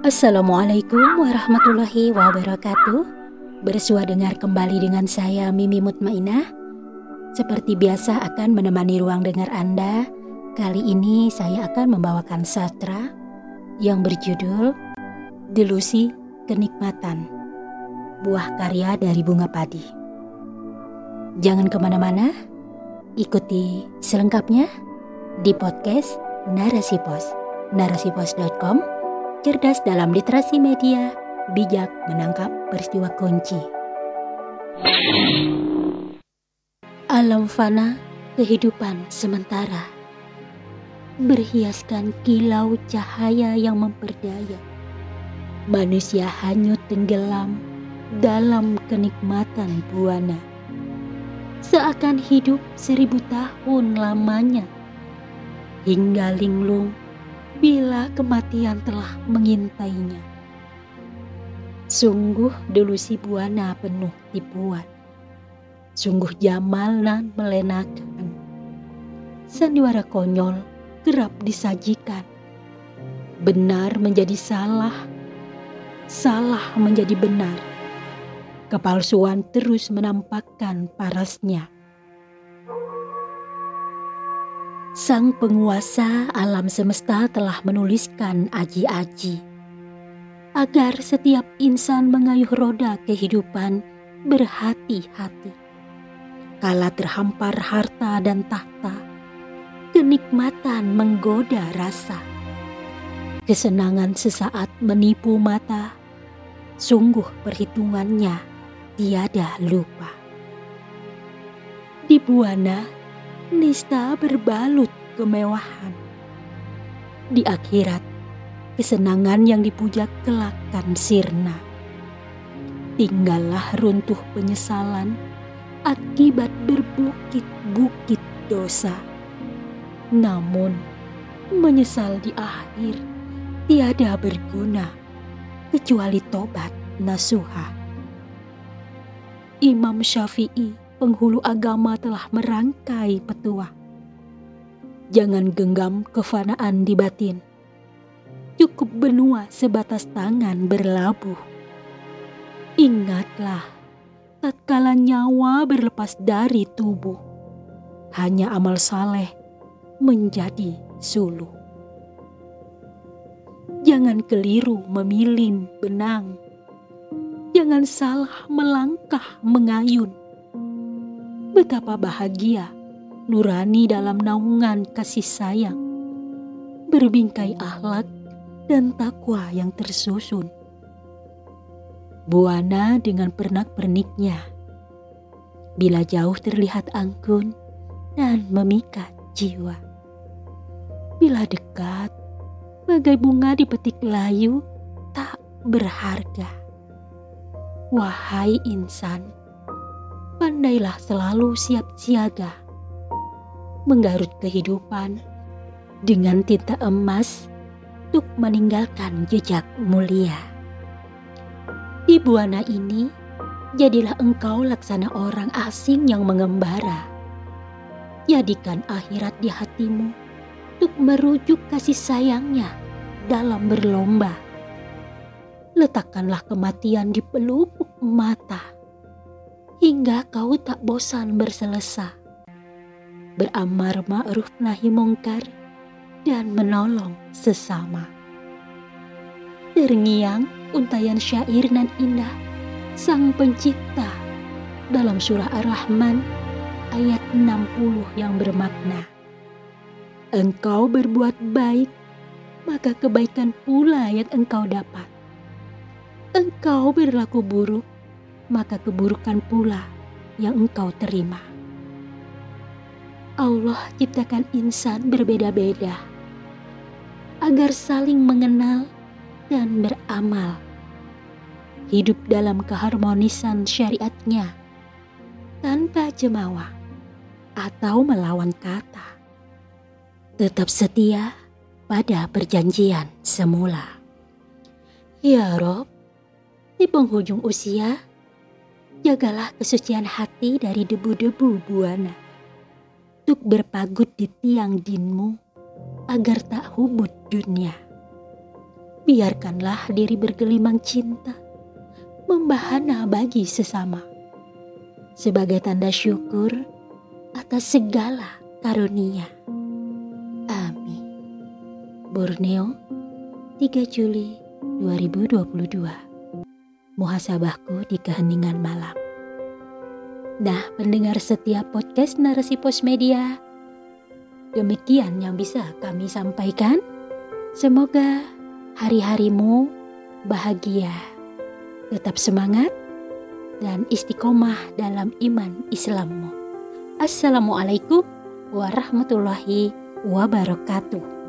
Assalamualaikum warahmatullahi wabarakatuh. Bersua dengar kembali dengan saya Mimi Mutmainah. Seperti biasa akan menemani ruang dengar Anda. Kali ini saya akan membawakan sastra yang berjudul Delusi Kenikmatan. Buah karya dari bunga padi. Jangan ke mana-mana, ikuti selengkapnya di podcast Narasi Pos. Narasipos.com cerdas dalam literasi media, bijak menangkap peristiwa kunci. Alam fana, kehidupan sementara, berhiaskan kilau cahaya yang memperdaya. Manusia hanyut tenggelam dalam kenikmatan buana. Seakan hidup seribu tahun lamanya, hingga linglung bila kematian telah mengintainya. Sungguh delusi buana penuh tipuan. Sungguh jamal dan melenakan. Sandiwara konyol kerap disajikan. Benar menjadi salah, salah menjadi benar. Kepalsuan terus menampakkan parasnya. Sang penguasa alam semesta telah menuliskan aji-aji agar setiap insan mengayuh roda kehidupan berhati-hati. Kala terhampar harta dan tahta, kenikmatan menggoda rasa. Kesenangan sesaat menipu mata, sungguh perhitungannya tiada lupa. Di Buana, nista berbalut kemewahan. Di akhirat, kesenangan yang dipuja kelak sirna. Tinggallah runtuh penyesalan akibat berbukit-bukit dosa. Namun, menyesal di akhir tiada berguna kecuali tobat nasuha. Imam Syafi'i penghulu agama telah merangkai petua. Jangan genggam kefanaan di batin. Cukup benua sebatas tangan berlabuh. Ingatlah, tatkala nyawa berlepas dari tubuh, hanya amal saleh menjadi suluh. Jangan keliru memilih benang. Jangan salah melangkah mengayun Betapa bahagia nurani dalam naungan kasih sayang, berbingkai akhlak dan takwa yang tersusun. Buana dengan pernak-perniknya, bila jauh terlihat anggun dan memikat jiwa. Bila dekat, bagai bunga dipetik layu tak berharga. Wahai insan, pandailah selalu siap siaga, menggarut kehidupan dengan tinta emas untuk meninggalkan jejak mulia. Di buana ini, jadilah engkau laksana orang asing yang mengembara. Jadikan akhirat di hatimu untuk merujuk kasih sayangnya dalam berlomba. Letakkanlah kematian di pelupuk mata hingga kau tak bosan berselesa, beramar ma'ruf nahi mungkar, dan menolong sesama. Terngiang untayan syair nan indah sang pencipta dalam surah Ar-Rahman ayat 60 yang bermakna. Engkau berbuat baik, maka kebaikan pula yang engkau dapat. Engkau berlaku buruk, maka keburukan pula yang engkau terima. Allah ciptakan insan berbeda-beda agar saling mengenal dan beramal. Hidup dalam keharmonisan syariatnya tanpa jemawa atau melawan kata. Tetap setia pada perjanjian semula. Ya Rob, di penghujung usia, Jagalah kesucian hati dari debu-debu buana. Untuk berpagut di tiang dinmu agar tak hubut dunia. biarkanlah diri bergelimang cinta, membahana bagi sesama. Sebagai tanda syukur atas segala karunia. Amin. Borneo, 3 Juli 2022. Muhasabahku di keheningan malam. Nah, pendengar setiap podcast Narasi Pos Media, demikian yang bisa kami sampaikan. Semoga hari-harimu bahagia, tetap semangat, dan istiqomah dalam iman Islammu. Assalamualaikum warahmatullahi wabarakatuh.